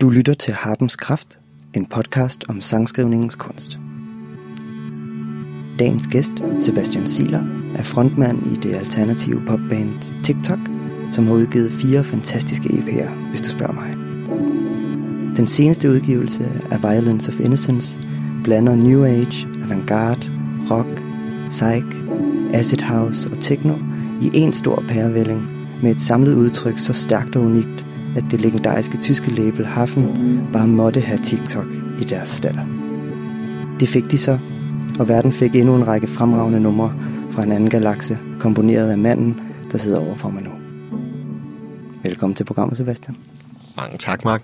Du lytter til Harpens Kraft, en podcast om sangskrivningens kunst. Dagens gæst, Sebastian Siler, er frontmand i det alternative popband TikTok, som har udgivet fire fantastiske EP'er, hvis du spørger mig. Den seneste udgivelse af Violence of Innocence blander New Age, avantgarde, rock, psych, acid house og techno i en stor pærevælling med et samlet udtryk så stærkt og unikt, at det legendariske tyske label Hafen bare måtte have TikTok i deres statter. Det fik de så, og verden fik endnu en række fremragende numre fra en anden galakse, komponeret af manden, der sidder overfor mig nu. Velkommen til programmet, Sebastian. Mange tak, Mark.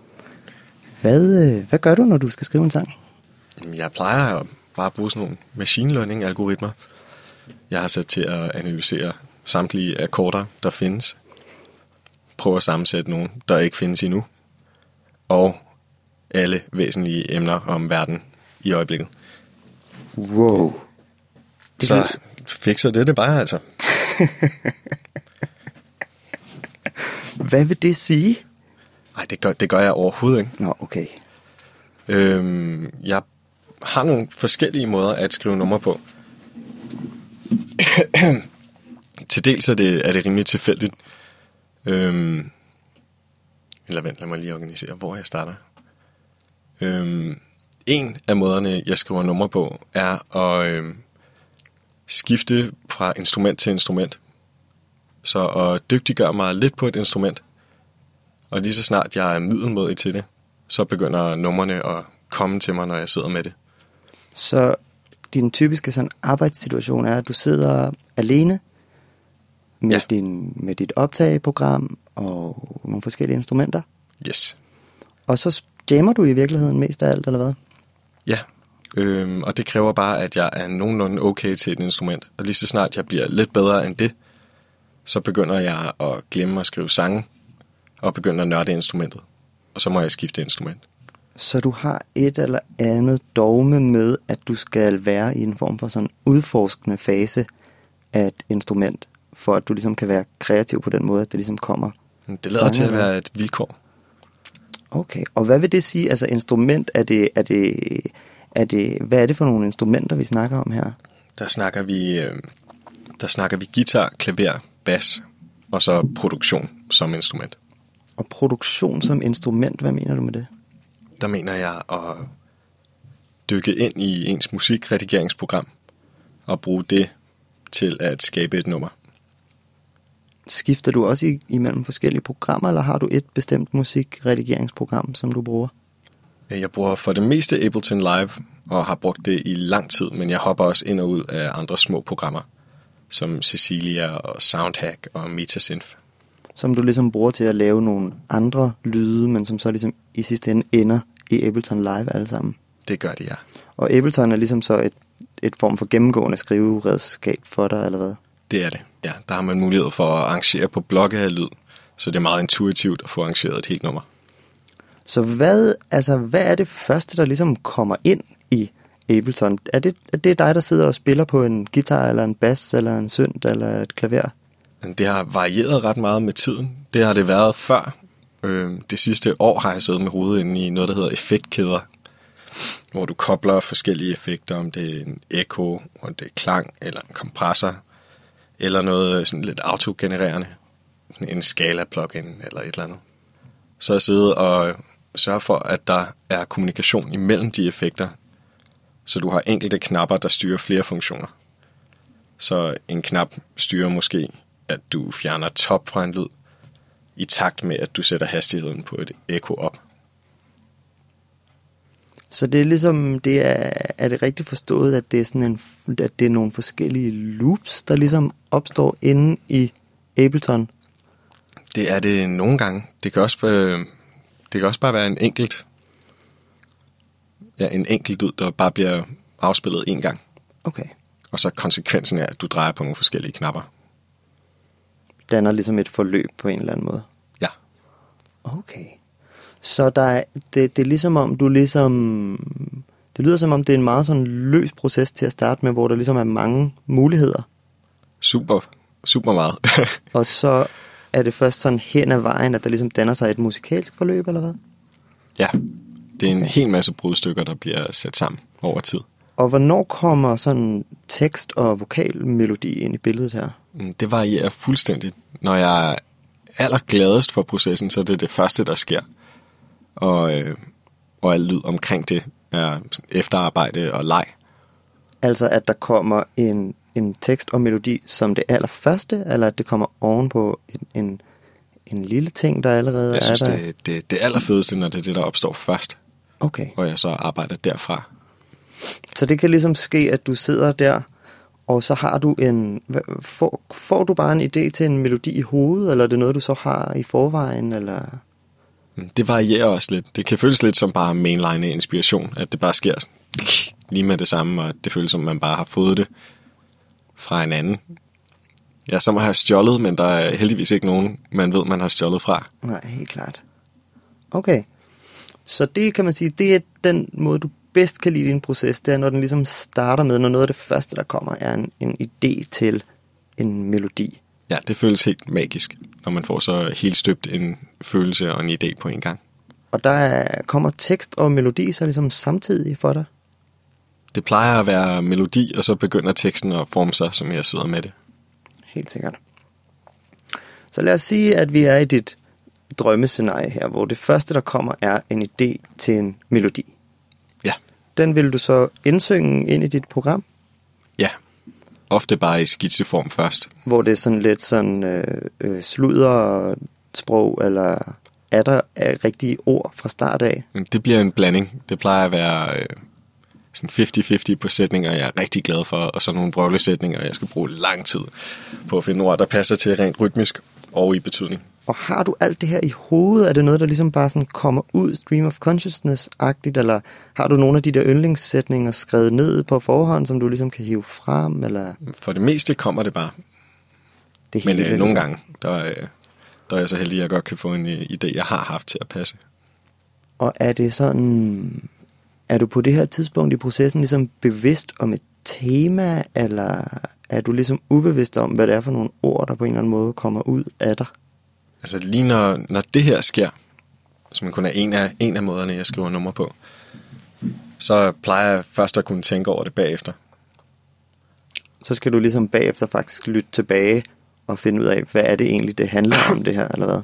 Hvad, øh, hvad gør du, når du skal skrive en sang? Jeg plejer at bare bruge sådan nogle machine learning algoritmer. Jeg har sat til at analysere samtlige akkorder, der findes. Prøve at sammensætte nogle, der ikke findes endnu. Og alle væsentlige emner om verden i øjeblikket. Wow. Det så fikser det det bare, altså. Hvad vil det sige? Nej, det gør, det gør jeg overhovedet ikke. Nå, okay. Øhm, jeg har nogle forskellige måder at skrive numre på. Til dels er det, er det rimelig tilfældigt. Øhm, eller vent, lad mig lige organisere, hvor jeg starter. Øhm, en af måderne, jeg skriver numre på, er at øhm, skifte fra instrument til instrument. Så at dygtiggøre mig lidt på et instrument, og lige så snart jeg er middelmodig til det, så begynder numrene at komme til mig, når jeg sidder med det. Så din typiske sådan arbejdssituation er, at du sidder alene med, Ja. din, med dit optageprogram og nogle forskellige instrumenter, Yes. og så jammer du i virkeligheden mest af alt, eller hvad? Ja, øhm, og det kræver bare, at jeg er nogenlunde okay til et instrument. Og lige så snart jeg bliver lidt bedre end det, så begynder jeg at glemme at skrive sange, og begynder at nørde instrumentet. Og så må jeg skifte instrument. Så du har et eller andet dogme med, at du skal være i en form for sådan udforskende fase af et instrument, for at du ligesom kan være kreativ på den måde, at det ligesom kommer. Det lader til at være et vilkår. Okay, og hvad vil det sige? Altså instrument, er det, er det, er det, hvad er det for nogle instrumenter, vi snakker om her? Der snakker vi, øh, der snakker vi guitar, klaver, bas, og så produktion som instrument. Og produktion som instrument, hvad mener du med det? Der mener jeg at dykke ind i ens musikredigeringsprogram, og bruge det til at skabe et nummer. Skifter du også i, imellem forskellige programmer, eller har du et bestemt musikredigeringsprogram, som du bruger? Jeg bruger for det meste Ableton Live, og har brugt det i lang tid, men jeg hopper også ind og ud af andre små programmer, som Cecilia og Soundhack og Metasynth. Som du ligesom bruger til at lave nogle andre lyde, men som så ligesom i sidste ende ender i Ableton Live alle sammen. Det gør det, ja. Og Ableton er ligesom så et, et form for gennemgående skriveredskab for dig, eller hvad? Det er det. Ja, der har man mulighed for at arrangere på blokke af lyd, så det er meget intuitivt at få arrangeret et helt nummer. Så hvad, altså, hvad er det første, der ligesom kommer ind i Ableton? Er det, er det dig, der sidder og spiller på en guitar, eller en bas, eller en synt, eller et klaver? Det har varieret ret meget med tiden. Det har det været før. Øh, det sidste år har jeg siddet med hovedet inde i noget, der hedder effektkæder, hvor du kobler forskellige effekter, om det er en echo, om det er klang, eller en kompressor, eller noget øh, sådan lidt autogenererende, en skala-plugin eller et eller andet. Så jeg sidder og øh, sørger for, at der er kommunikation imellem de effekter, så du har enkelte knapper, der styrer flere funktioner. Så en knap styrer måske, at du fjerner top fra en lyd, i takt med, at du sætter hastigheden på et echo op. Så det er ligesom, det er, er det rigtigt forstået, at det er sådan en, at det er nogle forskellige loops, der ligesom opstår inde i Ableton? Det er det nogle gange. Det kan også, øh, det kan også bare være en enkelt, ja, en enkelt lyd, der bare bliver afspillet en gang. Okay. Og så konsekvensen er, at du drejer på nogle forskellige knapper. Danner ligesom et forløb på en eller anden måde. Ja, Okay. Så der er, det, det er ligesom om, du ligesom... Det lyder som om, det er en meget sådan løs proces til at starte med, hvor der ligesom er mange muligheder. super, super meget. Og så er det først sådan hen ad vejen, at der ligesom danner sig et musikalsk forløb, eller hvad? Ja, det er en hel masse brudstykker, der bliver sat sammen over tid. Og hvornår kommer sådan tekst og vokalmelodi ind i billedet her? Mm, Det varierer fuldstændigt. Når jeg er allergladest for processen, så er det det første, der sker. Og, øh, og alt lyd omkring det er efterarbejde og leg. Altså at der kommer en, en tekst og melodi som det allerførste, eller at det kommer ovenpå en, en, en lille ting, der allerede Jeg synes, er der? det, det, det er allerfedeste, når det er det, der opstår først. Okay. Og jeg så arbejder derfra. Så det kan ligesom ske, at du sidder der, og så har du en... Får, får du bare en idé til en melodi i hovedet, eller er det noget, du så har i forvejen, eller... Det varierer også lidt. Det kan føles lidt som bare mainline inspiration, at det bare sker lige med det samme, og det føles som, man bare har fået det fra en anden. Ja, som har stjålet, men der er heldigvis ikke nogen, man ved, man har stjålet fra. Nej, helt klart. Okay. Så det kan man sige, det er den måde, du bedst kan lide din proces, det er, når den ligesom starter med, når noget af det første, der kommer, er en, en idé til en melodi. Ja, det føles helt magisk, når man får så helt støbt en følelse og en idé på en gang. Og der er, kommer tekst og melodi så ligesom samtidig for dig. Det plejer at være melodi, og så begynder teksten at forme sig, som jeg sidder med det. Helt sikkert. Så lad os sige, at vi er i dit drømmescenarie her, hvor det første, der kommer, er en idé til en melodi. Ja, Den vil du så indsynge ind i dit program, ja. Ofte bare i skitseform først. hvor det er sådan lidt sådan øh, øh, sludder sprog, eller er der er rigtige ord fra start af? Men Det bliver en blanding. Det plejer at være øh, sådan 50-50 på sætninger, jeg er rigtig glad for, og så nogle brøvlesætninger, jeg skal bruge lang tid på at finde ord, der passer til rent rytmisk og i betydning. Og har du alt det her i hovedet? Er det noget, der ligesom bare sådan kommer ud, stream of consciousness-agtigt? Eller har du nogle af de der yndlingssætninger skrevet ned på forhånd, som du ligesom kan hive frem? Eller For det meste kommer det bare. det Men hele, øh, nogle ligesom? gange, der, øh, der er jeg så heldig, at jeg godt kan få en øh, idé, jeg har haft til at passe. Og er det sådan... Er du på det her tidspunkt i processen ligesom bevidst om et tema, eller er du ligesom ubevidst om, hvad det er for nogle ord, der på en eller anden måde kommer ud af dig? Altså lige når, når det her sker, som kun er en af, en af måderne, jeg skriver nummer på, så plejer jeg først at kunne tænke over det bagefter. Så skal du ligesom bagefter faktisk lytte tilbage og finde ud af, hvad er det egentlig, det handler om det her, eller hvad?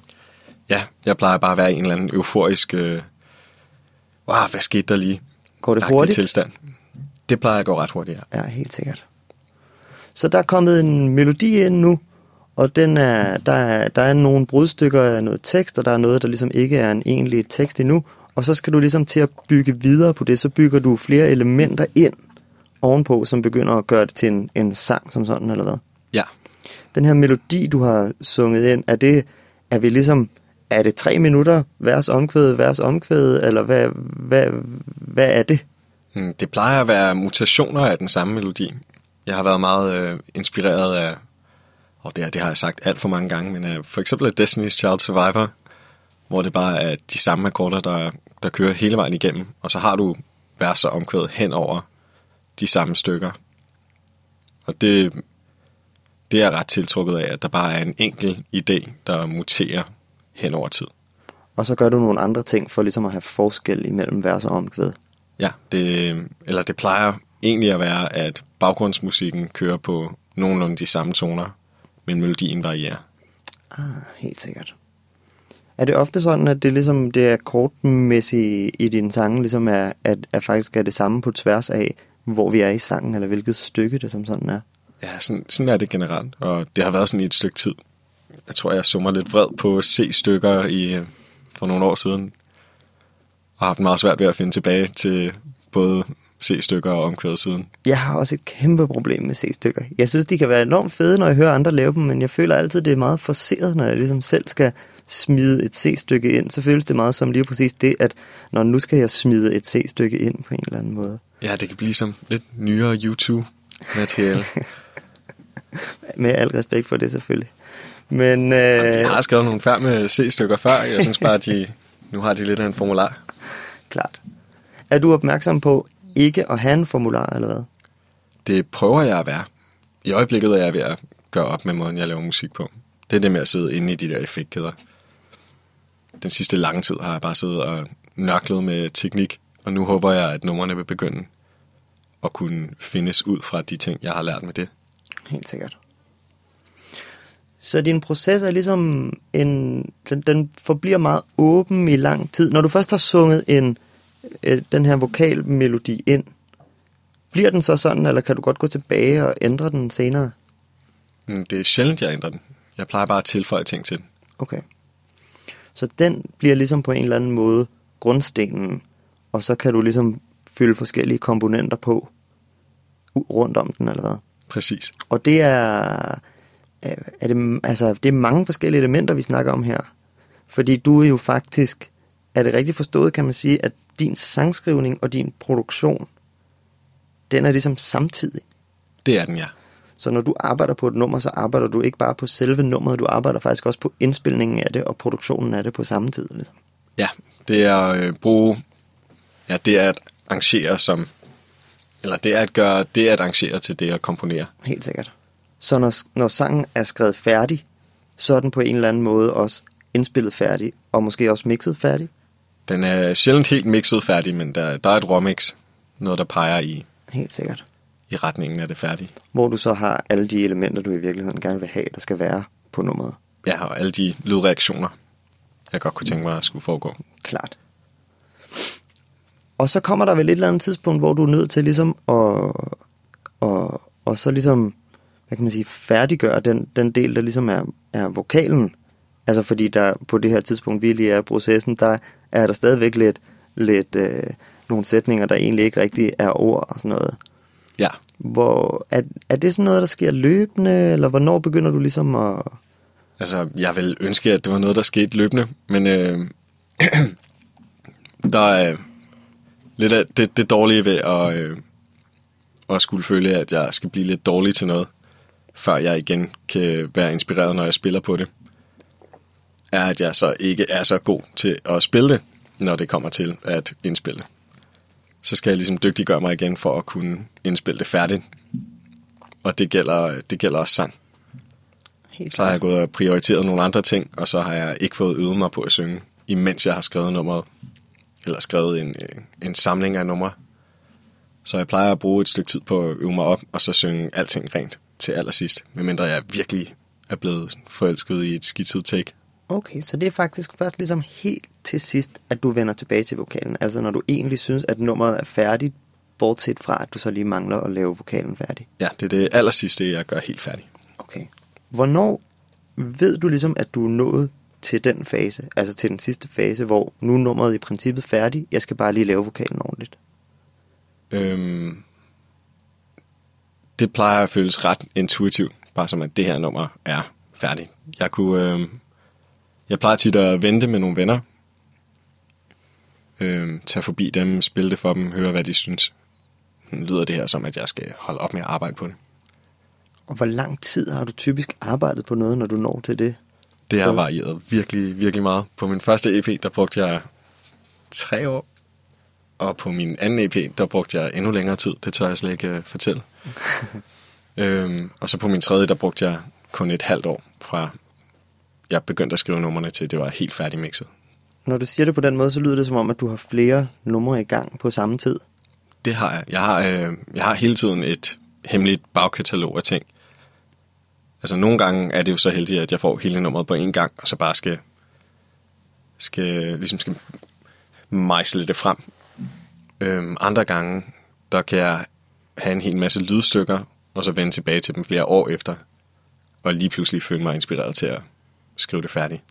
Ja, jeg plejer bare at være i en eller anden euforisk, øh, wow, hvad skete der lige? Går det hurtigt? tilstand. Det plejer at gå ret hurtigt, ja. Ja, helt sikkert. Så der er kommet en melodi ind nu, og den er, der, er, der er nogle brudstykker af noget tekst, og der er noget, der ligesom ikke er en egentlig tekst endnu. Og så skal du ligesom til at bygge videre på det, så bygger du flere elementer ind ovenpå, som begynder at gøre det til en, en sang som sådan, eller hvad? Ja, Den her melodi, du har sunget ind, er det, er vi ligesom, er det tre minutter, vers omkvæd, vers omkvæd, eller hvad, hvad, hvad er det? Mm, Det plejer at være mutationer af den samme melodi. Jeg har været meget øh, inspireret af, og det, det har jeg sagt alt for mange gange, men øh, for eksempel Destiny's Child Survivor, hvor det bare er de samme akkorder, der, der kører hele vejen igennem, og så har du vers og omkvæd hen over de samme stykker. Og det, det er jeg ret tiltrukket af, at der bare er en enkel idé, der muterer hen over tid. Og så gør du nogle andre ting for ligesom at have forskel imellem vers og omkvæd. Ja, det, eller det plejer egentlig at være, at baggrundsmusikken kører på nogenlunde de samme toner, men melodien varierer. Ah, helt sikkert. Er det ofte sådan, at det ligesom det akkordmæssige i din sange ligesom er, at, at faktisk er det samme på tværs af, hvor vi er i sangen, eller hvilket stykke det som sådan er? Ja, sådan, sådan er det generelt, og det har været sådan i et stykke tid. Jeg tror, jeg summer lidt vred på C-stykker i, for nogle år siden, og har haft meget svært ved at finde tilbage til både C-stykker og omkvædet siden. Jeg har også et kæmpe problem med C-stykker. Jeg synes, de kan være enormt fede, når jeg hører andre lave dem, men jeg føler altid, det er meget forceret, når jeg ligesom selv skal smide et C-stykke ind. Så føles det meget som lige præcis det, at når nu skal jeg smide et C-stykke ind på en eller anden måde. Ja, det kan blive som lidt nyere YouTube-materiale. Med al respekt for det selvfølgelig. Men, øh, Jeg har skrevet nogle færd med C-stykker før. Jeg synes bare, at de, nu har de lidt af en formular. klart. Er du opmærksom på ikke at have en formular, eller hvad? Det prøver jeg at være. I øjeblikket er jeg ved at gøre op med måden, jeg laver musik på. Det er det med at sidde inde i de der effektkæder. Den sidste lange tid har jeg bare siddet og nørklet med teknik, og nu håber jeg, at numrene vil begynde at kunne findes ud fra de ting, jeg har lært med det. Helt sikkert. Så din proces er ligesom en, den, den forbliver meget åben i lang tid. Når du først har sunget en, øh, den her vokalmelodi ind, bliver den så sådan, eller kan du godt gå tilbage og ændre den senere? Mm, Det er sjældent, jeg ændrer den. Jeg plejer bare at tilføje ting til den. Okay. Så den bliver ligesom på en eller anden måde grundstenen, og så kan du ligesom fylde forskellige komponenter på rundt om den, eller hvad? Præcis. Og det er, er er det, altså, det er mange forskellige elementer, vi snakker om her. Fordi du er jo faktisk, er det rigtigt forstået, kan man sige, at din sangskrivning og din produktion, den er ligesom samtidig. Det er den, ja. Så når du arbejder på et nummer, så arbejder du ikke bare på selve nummeret, du arbejder faktisk også på indspilningen af det og produktionen af det på samme tid. Ligesom. Ja, det er at øh, bruge... Ja, det er at arrangere som... Eller det er at gøre det at arrangere til det at komponere. Helt sikkert. Så når, når sangen er skrevet færdig, så er den på en eller anden måde også indspillet færdig, og måske også mixet færdig. Den er sjældent helt mixet færdig, men der, der er et råmix. Noget, der peger i, Helt sikkert. i retningen af det færdige. Hvor du så har alle de elementer, du i virkeligheden gerne vil have, der skal være på nummeret. Ja, og alle de lydreaktioner, jeg godt kunne tænke mig at skulle foregå. Klart. Og så kommer der vel et eller andet tidspunkt, hvor du er nødt til ligesom at, og, og så ligesom, hvad kan man sige, færdiggøre den, den del, der ligesom er, er vokalen. Altså fordi der på det her tidspunkt, vi lige er i processen, der er der stadigvæk lidt, lidt øh, nogle sætninger, der egentlig ikke rigtig er ord og sådan noget. Ja, Hvor, er, er det sådan noget, der sker løbende, eller hvornår begynder du ligesom at... altså jeg vil ønske, at det var noget, der skete løbende, men øh, der er lidt af det, det dårlige ved at, øh, at skulle føle, at jeg skal blive lidt dårlig til noget, før jeg igen kan være inspireret, når jeg spiller på det, er, at jeg så ikke er så god til at spille det, når det kommer til at indspille. Så skal jeg ligesom dygtiggøre mig igen for at kunne indspille det færdigt. Og det gælder, det gælder også sang. Helt Så har jeg gået og prioriteret nogle andre ting, og så har jeg ikke fået øvet mig på at synge, imens jeg har skrevet nummeret. Eller skrevet en, en samling af numre. Så jeg plejer at bruge et stykke tid på at øve mig op, og så synge alting rent til allersidst. Medmindre jeg virkelig er blevet forelsket i et skidtet take. Okay, så det er faktisk først ligesom helt til sidst, at du vender tilbage til vokalen. Altså når du egentlig synes, at nummeret er færdigt, bortset fra, at du så lige mangler at lave vokalen færdig. Ja, det er det allersidste, jeg gør helt færdig. Okay. Hvornår ved du ligesom, at du er nået til den fase, altså til den sidste fase, hvor nu er nummeret i princippet færdigt, jeg skal bare lige lave vokalen ordentligt? Øhm, det plejer at føles ret intuitivt, bare som at det her nummer er færdigt. Jeg kunne, øhm, jeg plejer tit at vente med nogle venner, øhm, tage forbi dem, spille det for dem, høre hvad de synes. Lyder det her som, at jeg skal holde op med at arbejde på det. Og hvor lang tid har du typisk arbejdet på noget, når du når til det? Det har varieret virkelig, virkelig meget. På min første EP, der brugte jeg tre år. Og på min anden EP, der brugte jeg endnu længere tid. Det tør jeg slet ikke uh, fortælle. øhm, og så på min tredje, der brugte jeg kun et halvt år fra jeg begyndte at skrive numrene til, det var helt færdigmixet. Når du siger det på den måde, så lyder det som om, at du har flere numre i gang på samme tid. Det har jeg. Jeg har, øh, jeg har hele tiden et hemmeligt bagkatalog af ting. Altså nogle gange er det jo så heldigt, at jeg får hele nummeret på en gang, og så bare skal, skal, ligesom skal mejsle det frem. Øhm, andre gange, der kan jeg have en hel masse lydstykker, og så vende tilbage til dem flere år efter, og lige pludselig føle mig inspireret til at skrive det færdigt.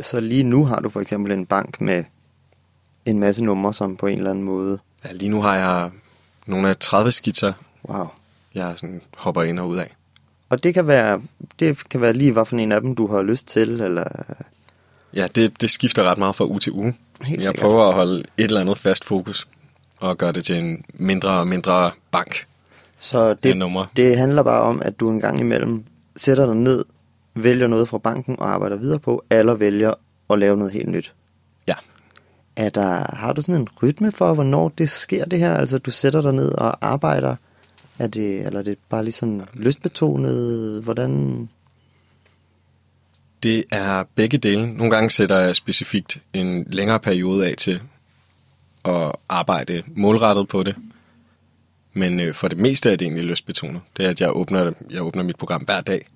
Så lige nu har du for eksempel en bank med en masse numre, som på en eller anden måde... Ja, lige nu har jeg nogle af 30 skitser, Wow. jeg sådan hopper ind og ud af. Og det kan være, det kan være lige, hvad for en af dem, du har lyst til, eller... Ja, det, det skifter ret meget fra uge til uge. Helt jeg sikkert. prøver at holde et eller andet fast fokus, og gøre det til en mindre og mindre bank. Så Det det handler bare om, at du en gang imellem sætter dig ned, vælger noget fra banken og arbejder videre på, eller vælger at lave noget helt nyt. Ja, Er der, har du sådan en rytme for, hvornår det sker det her? Altså du sætter dig ned og arbejder, er det, eller er det bare lige sådan lystbetonet? Hvordan? det er begge dele. Nogle gange sætter jeg specifikt en længere periode af til og arbejde målrettet på det. Men øh, for det meste er det egentlig lystbetonet. Det er, at jeg åbner, jeg åbner mit program hver dag,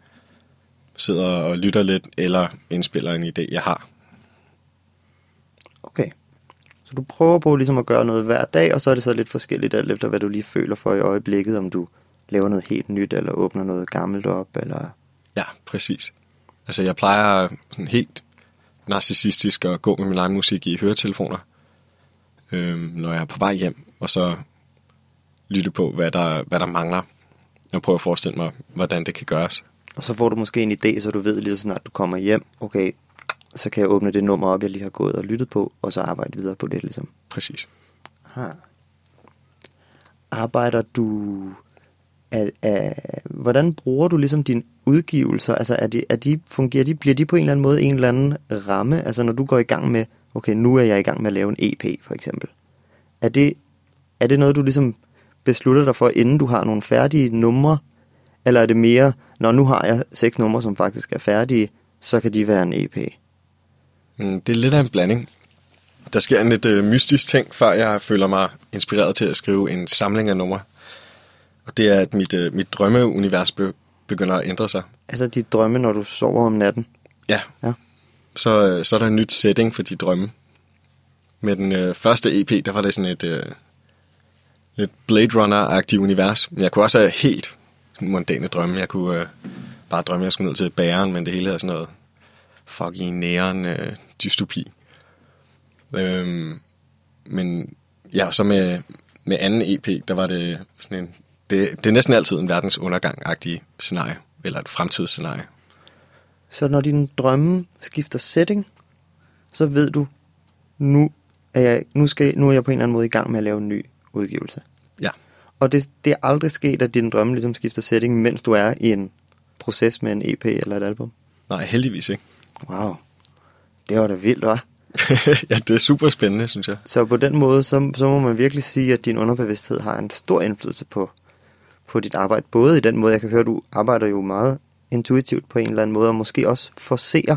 sidder og lytter lidt, eller indspiller en idé, jeg har. Okay. Så du prøver på ligesom at gøre noget hver dag, og så er det så lidt forskelligt alt efter, hvad du lige føler for i øjeblikket, om du laver noget helt nyt, eller åbner noget gammelt op, eller... Ja, præcis. Altså, jeg plejer sådan helt narcissistisk at gå med min egen musik i høretelefoner, øh, når jeg er på vej hjem, og så lytte på, hvad der, hvad der mangler. Jeg prøver at forestille mig, hvordan det kan gøres. Og så får du måske en idé, så du ved lige så snart du kommer hjem, okay, så kan jeg åbne det nummer op, jeg lige har gået og lyttet på, og så arbejde videre på det, ligesom. Præcis. Aha. Arbejder du... Er, er, hvordan bruger du ligesom dine udgivelser? Altså, er de, er de, fungerer de, bliver de på en eller anden måde en eller anden ramme? Altså, når du går i gang med, okay, nu er jeg i gang med at lave en EP, for eksempel. Er det, er det noget, du ligesom beslutter dig for, inden du har nogle færdige numre? Eller er det mere, når nu har jeg seks numre, som faktisk er færdige, så kan de være en EP? Mm, Det er lidt af en blanding. Der sker en lidt øh, mystisk ting, før jeg føler mig inspireret til at skrive en samling af numre. Og det er, at mit, øh, mit drømmeunivers be, begynder at ændre sig. Altså de drømme, når du sover om natten? Ja. Ja. Så, øh, så er der en nyt setting for de drømme. Med den øh, første EP, der var det sådan et øh, lidt Blade Runner-agtigt univers. Men jeg kunne også have helt mundane drømme. Jeg kunne øh, bare drømme, at jeg skulle ned til bæren, men det hele er sådan noget fucking næren øh, dystopi. Øhm, men ja, så med, med anden EP, der var det sådan en... Det, det er næsten altid en verdens undergang-agtig scenarie, eller et fremtidsscenarie. Så når din drømme skifter setting, så ved du, nu er jeg, nu skal, nu er jeg på en eller anden måde i gang med at lave en ny udgivelse. Og det, det er aldrig sket, at din drømme ligesom skifter setting, mens du er i en proces med en EP eller et album. nej, heldigvis ikke. Wow. Det var da vildt, var. ja, det er super spændende, synes jeg. Så på den måde, så, så må man virkelig sige, at din underbevidsthed har en stor indflydelse på, på dit arbejde. Både i den måde, jeg kan høre, du arbejder jo meget intuitivt på en eller anden måde, og måske også forser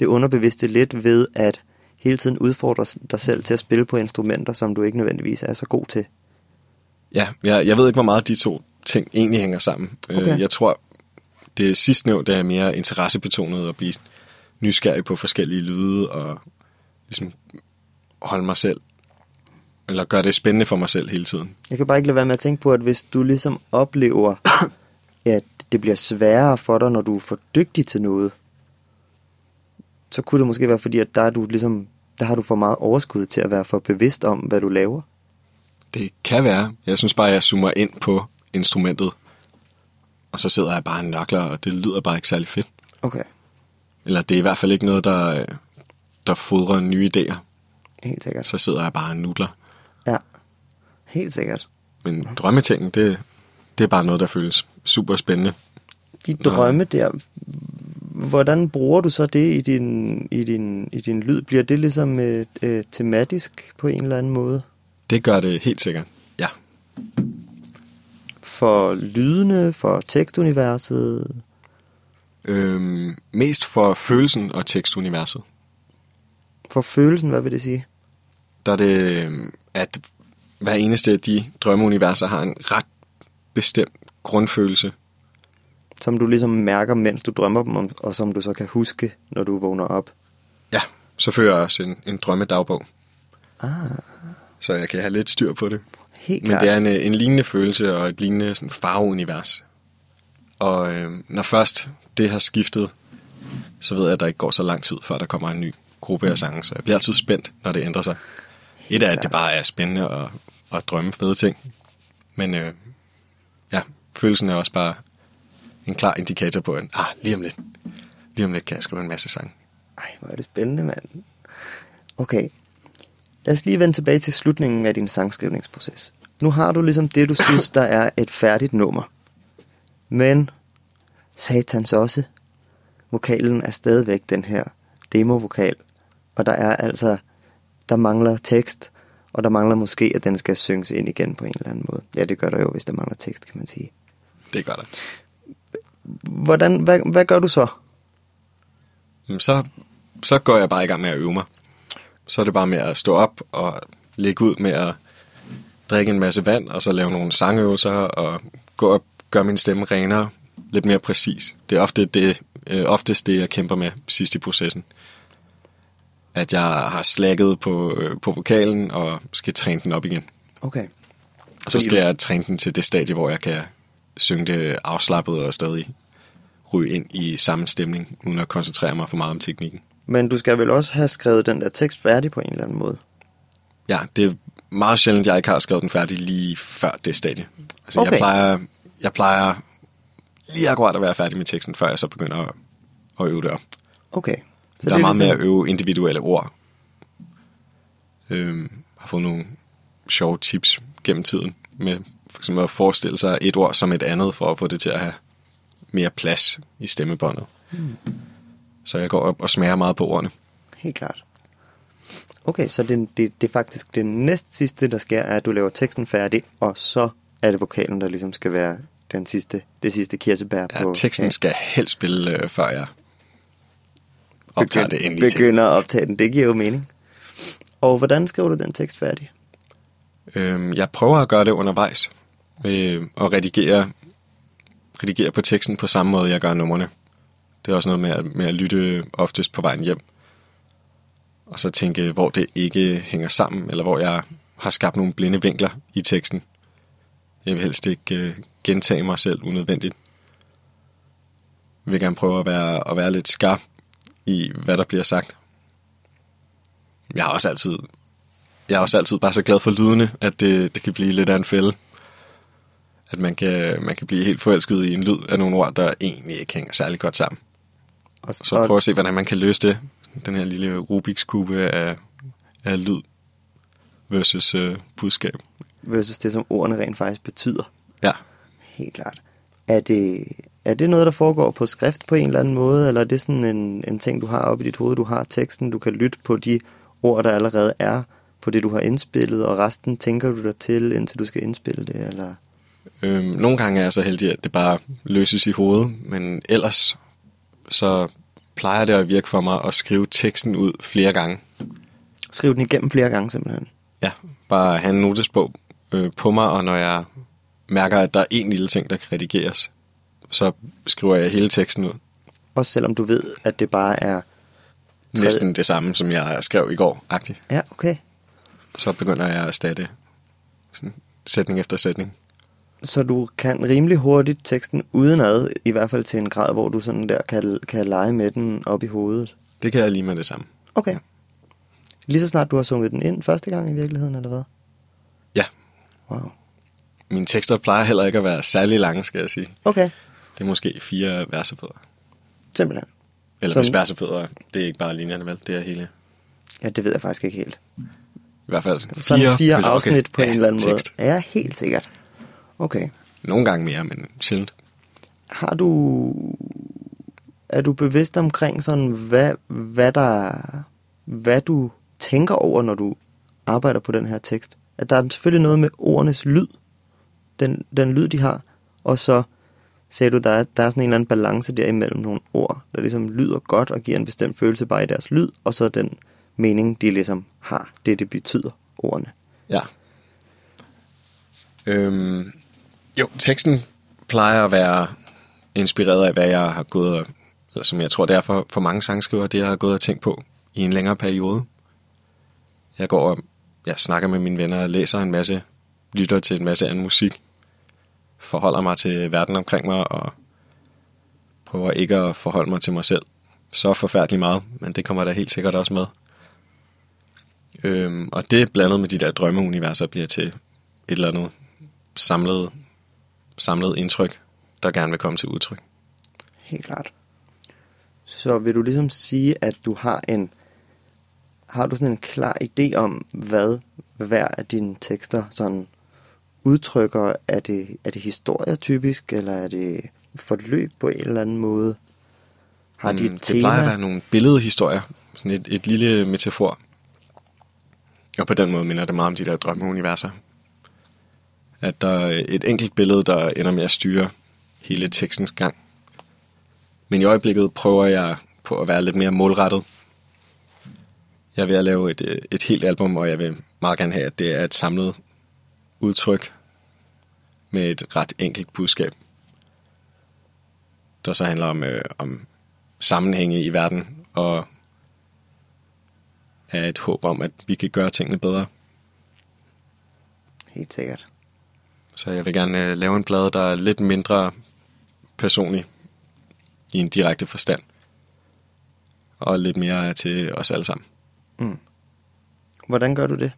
det underbevidste lidt ved at hele tiden udfordre dig selv til at spille på instrumenter, som du ikke nødvendigvis er så god til. Ja, jeg, jeg ved ikke, hvor meget de to ting egentlig hænger sammen. Okay. Øh, jeg tror, det sidstnævnte er mere interessebetonet at blive nysgerrig på forskellige lyde og ligesom holde mig selv, eller gøre det spændende for mig selv hele tiden. Jeg kan bare ikke lade være med at tænke på, at hvis du ligesom oplever, at det bliver sværere for dig, når du er for dygtig til noget, så kunne det måske være fordi, at der, er du ligesom, der har du for meget overskud til at være for bevidst om, hvad du laver. Det kan være. Jeg synes bare, jeg zoomer ind på instrumentet, og så sidder jeg bare og nørkler, og det lyder bare ikke særlig fedt. Okay, Eller det er i hvert fald ikke noget, der, der fodrer nye idéer. helt sikkert. Så sidder jeg bare og nudler. Ja, helt sikkert. Men drømmetingen, det, det er bare noget, der føles super spændende. De drømme der, hvordan bruger du så det i din, i din, i din lyd? Bliver det ligesom øh, øh, tematisk på en eller anden måde? Det gør det helt sikkert. Ja. For lydene, for tekstuniverset? Øhm, mest for følelsen og tekstuniverset. For følelsen, hvad vil det sige? Der er det, øhm, at hver eneste af de drømmeuniverser har en ret bestemt grundfølelse. Som du ligesom mærker, mens du drømmer dem, og som du så kan huske, når du vågner op. Ja, så fører jeg også en, en drømmedagbog. Ah, Så jeg kan have lidt styr på det. helt Men klart. det er en, øh, en lignende følelse og et lignende sådan, farveunivers. Og øh, når først det har skiftet, så ved jeg, at der ikke går så lang tid, før der kommer en ny gruppe af sange. Så jeg bliver altid spændt, når det ændrer sig. Et er, at det bare er spændende at, at drømme fede ting. Men øh, ja, følelsen er også bare en klar indikator på, at ah, lige om lidt, lige om lidt kan jeg skrive en masse sange. Ej, hvor er det spændende, mand. Okay. Lad os lige vende tilbage til slutningen af din sangskrivningsproces. Nu har du ligesom det, du synes, der er et færdigt nummer. Men, satans også, vokalen er stadigvæk den her demovokal. Og der er altså, der mangler tekst, og der mangler måske, at den skal synges ind igen på en eller anden måde. Ja, det gør der jo, hvis der mangler tekst, kan man sige. Det gør der. Hvordan, hvad, hvad gør du så? Så, så går jeg bare i gang med at øve mig. Så er det bare med at stå op og lægge ud med at drikke en masse vand, og så lave nogle sangøvelser, og gå op, gøre min stemme renere, lidt mere præcis. Det er ofte det, øh, oftest det, jeg kæmper med sidst i processen. At jeg har slækket på, øh, på vokalen, og skal træne den op igen. Okay. Og så skal jeg træne den til det stadie, hvor jeg kan synge det afslappet og stadig ryge ind i samme stemning, uden at koncentrere mig for meget om teknikken. Men du skal vel også have skrevet den der tekst færdig på en eller anden måde? Ja, det er meget sjældent, jeg ikke har skrevet den færdig lige før det stadie. Altså, Okay. jeg, plejer, jeg plejer lige akkurat at være færdig med teksten, før jeg så begynder at, at øve det op. Okay. Så der er meget ligesom- med at øve individuelle ord. Øhm, har fået nogle sjove tips gennem tiden, med for eksempel at forestille sig et ord som et andet, for at få det til at have mere plads i stemmebåndet. Hmm. Så jeg går op og smager meget på ordene. Helt klart. Okay, så det, det, det er faktisk det næst sidste, der sker, er, at du laver teksten færdig, og så er det vokalen, der ligesom skal være den sidste, det sidste kirsebær Ja, på... teksten skal helst spille, øh, før jeg optager det endelige. Begynder at optage den, det giver jo mening. Og hvordan skriver du den tekst færdig? Øhm, jeg prøver at gøre det undervejs, øh, og redigere, redigere på teksten på samme måde, jeg gør numrene. Det er også noget med at, med at lytte oftest på vejen hjem. Og så tænke, hvor det ikke hænger sammen, eller hvor jeg har skabt nogle blinde vinkler i teksten. Jeg vil helst ikke øh, gentage mig selv unødvendigt. Jeg vil gerne prøve at være, at være lidt skarp i, hvad der bliver sagt. Jeg har også altid jeg er også altid bare så glad for lydene, at det, det kan blive lidt af en fælde. At man kan, man kan blive helt forelsket i en lyd af nogle ord, der egentlig ikke hænger særlig godt sammen. Og, Så prøv at se, hvordan man kan løse det. Den her lille Rubiks kube af, af lyd versus øh, budskab. versus det, som ordene rent faktisk betyder. Ja, Helt klart. Er det, er det noget, der foregår på skrift på en eller anden måde, eller er det sådan en, en ting, du har oppe i dit hoved? Du har teksten, du kan lytte på de ord, der allerede er, på det, du har indspillet, og resten tænker du dig til, indtil du skal indspille det, eller... øhm, nogle gange er jeg så heldig, at det bare løses i hovedet, men ellers så plejer det at virke for mig at skrive teksten ud flere gange. Skriv den igennem flere gange simpelthen. Ja, bare have en notesbog øh, på mig, og når jeg mærker, at der er en lille ting, der kan redigeres, så skriver jeg hele teksten ud. Også selvom du ved, at det bare er... tredje- Næsten det samme, som jeg skrev i går, agtigt. Ja, okay. Så begynder jeg at erstatte sådan sætning efter sætning. Så du kan rimelig hurtigt teksten udenad, i hvert fald til en grad, hvor du sådan der kan, kan lege med den op i hovedet. Det kan jeg lige med det samme. Okay. Lige så snart du har sunget den ind første gang i virkeligheden, eller hvad? Ja, Wow. mine tekster plejer heller ikke at være særlig lange, skal jeg sige. Okay, Det er måske fire versefødder. simpelthen. Eller hvis versefødder, det er ikke bare linjerne, vel? Det er hele. Ja, det ved jeg faktisk ikke helt. I hvert fald fire, Sådan fire okay. afsnit på ja, en eller anden tekst. måde. Ja, helt sikkert. Okay. Nogle gange mere, men sjældent. Har du... Er du bevidst omkring sådan, hvad, hvad der... Hvad du tænker over, når du arbejder på den her tekst? At der er selvfølgelig noget med ordenes lyd. Den, den lyd, de har. Og så sagde du, der er, der er sådan en eller anden balance der imellem nogle ord, der ligesom lyder godt og giver en bestemt følelse bare i deres lyd, og så den mening, de ligesom har, det det betyder, ordene. Ja. Øhm, jo, teksten plejer at være inspireret af, hvad jeg har gået og, eller som jeg tror, det er for, for mange sangskrivere, det jeg har gået og tænkt på i en længere periode. Jeg går og jeg snakker med mine venner og læser en masse, lytter til en masse anden musik, forholder mig til verden omkring mig og prøver ikke at forholde mig til mig selv så forfærdeligt meget, men det kommer der helt sikkert også med. Øhm, og det blandet med de der drømmeuniverser bliver til et eller andet samlet, samlet indtryk, der gerne vil komme til udtryk. Helt klart. Så vil du ligesom sige, at du har en har du sådan en klar idé om, hvad hver af dine tekster sådan udtrykker? Er det, er det historie typisk, eller er det forløb på en eller anden måde? Har de et det tema? plejer at være nogle billedhistorier, sådan et, et lille metafor. Og på den måde minder det meget om de der drømmeuniverser. At der er et enkelt billede, der ender med at styre hele tekstens gang. Men i øjeblikket prøver jeg på at være lidt mere målrettet. Jeg vil lave et, øh, et helt album, og jeg vil meget gerne have, at det er et samlet udtryk med et ret enkelt budskab, der så handler om, øh, om sammenhænge i verden, og er et håb om, at vi kan gøre tingene bedre. Helt sikkert. Så jeg vil gerne øh, lave en plade, der er lidt mindre personlig i en direkte forstand. Og lidt mere til os alle sammen. Mm. Hvordan gør du det?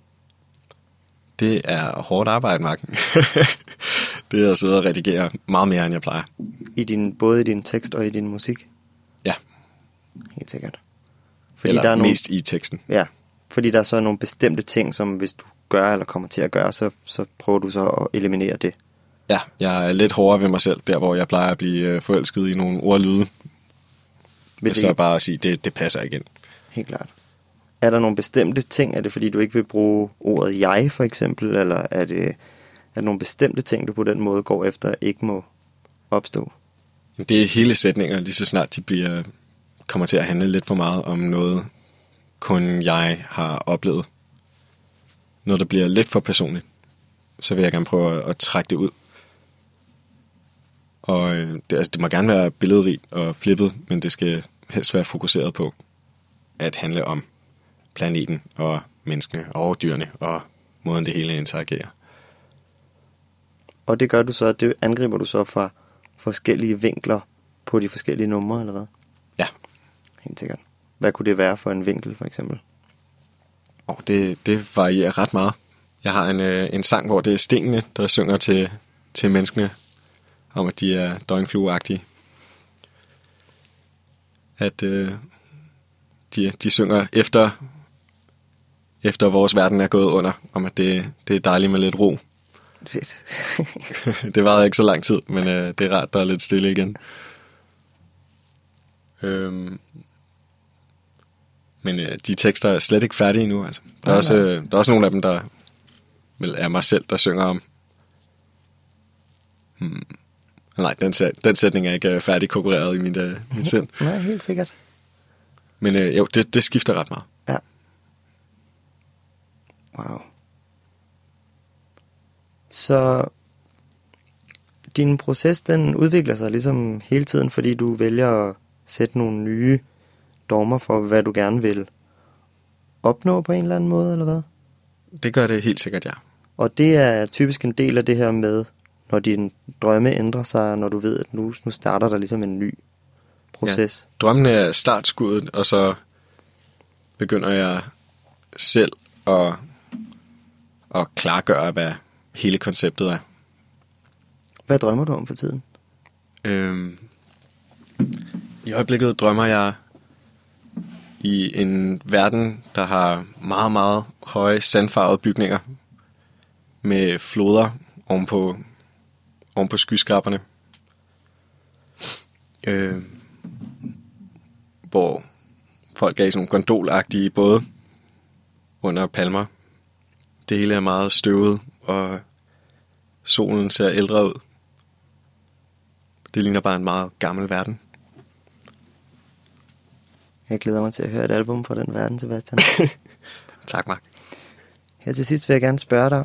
Det er hårdt arbejde, Mark. det er at sidde og redigere meget mere, end jeg plejer. I din, både i din tekst og i din musik? Ja. Helt sikkert. Fordi eller der er mest nogle, i teksten. Ja, fordi der er så nogle bestemte ting, som hvis du gør eller kommer til at gøre, så, så prøver du så at eliminere det. Ja, jeg er lidt hårdere ved mig selv, der hvor jeg plejer at blive øh, forelsket i nogle ordlyde. Hvis så bare at sige, det, det passer igen. Helt klart. Er der nogle bestemte ting? Er det fordi, du ikke vil bruge ordet jeg, for eksempel? Eller er det, er det nogle bestemte ting, du på den måde går efter, ikke må opstå? Det er hele sætninger, lige så snart de bliver, kommer til at handle lidt for meget om noget, kun jeg har oplevet. Når det bliver lidt for personligt, så vil jeg gerne prøve at, at trække det ud. Og øh, det, altså, det må gerne være billedrigt og flippet, men det skal helst være fokuseret på at handle om planeten og menneskene og dyrene og måden det hele interagerer. Og det gør du så, det angriber du så fra forskellige vinkler på de forskellige numre, eller hvad? Ja. Helt sikkert. Hvad kunne det være for en vinkel, for eksempel? Og det, det varierer ret meget. Jeg har en, øh, en sang, hvor det er stenene, der synger til, til menneskene, om at de er døgnflueagtige. At øh, de, de synger efter, efter vores verden er gået under, om at det, det er dejligt med lidt ro. Fedt. det varede ikke så lang tid, men øh, det er rart, der er lidt stille igen. Øhm, men øh, de tekster er slet ikke færdige endnu. Altså. Der, er også, øh, der er også nogle af dem, der vel er mig selv, der synger om... Hmm, nej, den, den sætning er ikke øh, færdig konkurreret i min, øh, min sind. Nej, helt sikkert. Men øh, jo, det, det skifter ret meget. Ja. Wow. Så din proces, den udvikler sig ligesom hele tiden, fordi du vælger at sætte nogle nye dogmer for, hvad du gerne vil opnå på en eller anden måde, eller hvad? Det gør det helt sikkert, ja. Og det er typisk en del af det her med, når din drømme ændrer sig, når du ved, at nu, nu starter der ligesom en ny proces. Ja. Drømmen er startskuddet, og så begynder jeg selv at, at klargøre, hvad hele konceptet er. Hvad drømmer du om for tiden? Øhm, I øjeblikket drømmer jeg i en verden, der har meget, meget høje sandfarvede bygninger med floder ovenpå, ovenpå skyskraberne. Øh, hvor folk er i sådan nogle gondolagtige både under palmer. Det hele er meget støvet, og solen ser ældre ud. Det ligner bare en meget gammel verden. Jeg glæder mig til at høre et album fra den verden, Sebastian. tak, Mark. Her til sidst vil jeg gerne spørge dig,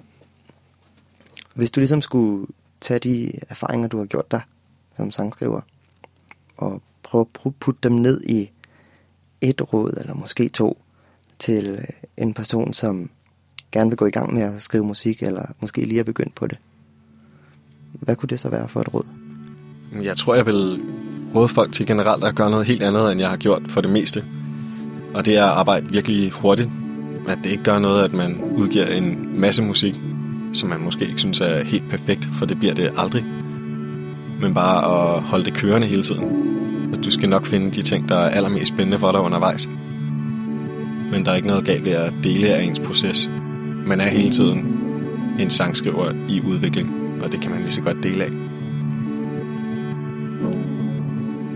hvis du ligesom skulle tage de erfaringer, du har gjort dig som sangskriver, og prøve at putte dem ned i et råd, eller måske to, til en person, som gerne vil gå i gang med at skrive musik, eller måske lige er begyndt på det. Hvad kunne det så være for et råd? Jeg tror, jeg vil råde folk til generelt at gøre noget helt andet, end jeg har gjort for det meste. Og det er at arbejde virkelig hurtigt. At det ikke gør noget, at man udgiver en masse musik, som man måske ikke synes er helt perfekt, for det bliver det aldrig. Men bare at holde det kørende hele tiden. At du skal nok finde de ting, der er allermest spændende for dig undervejs. Men der er ikke noget galt ved at dele af ens proces. Man er hele tiden en sangskriver i udvikling, og det kan man lige så godt dele af.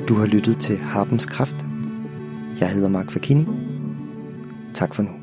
Du har lyttet til Harpens Kraft. Jeg hedder Mark Fakini. Tak for nu.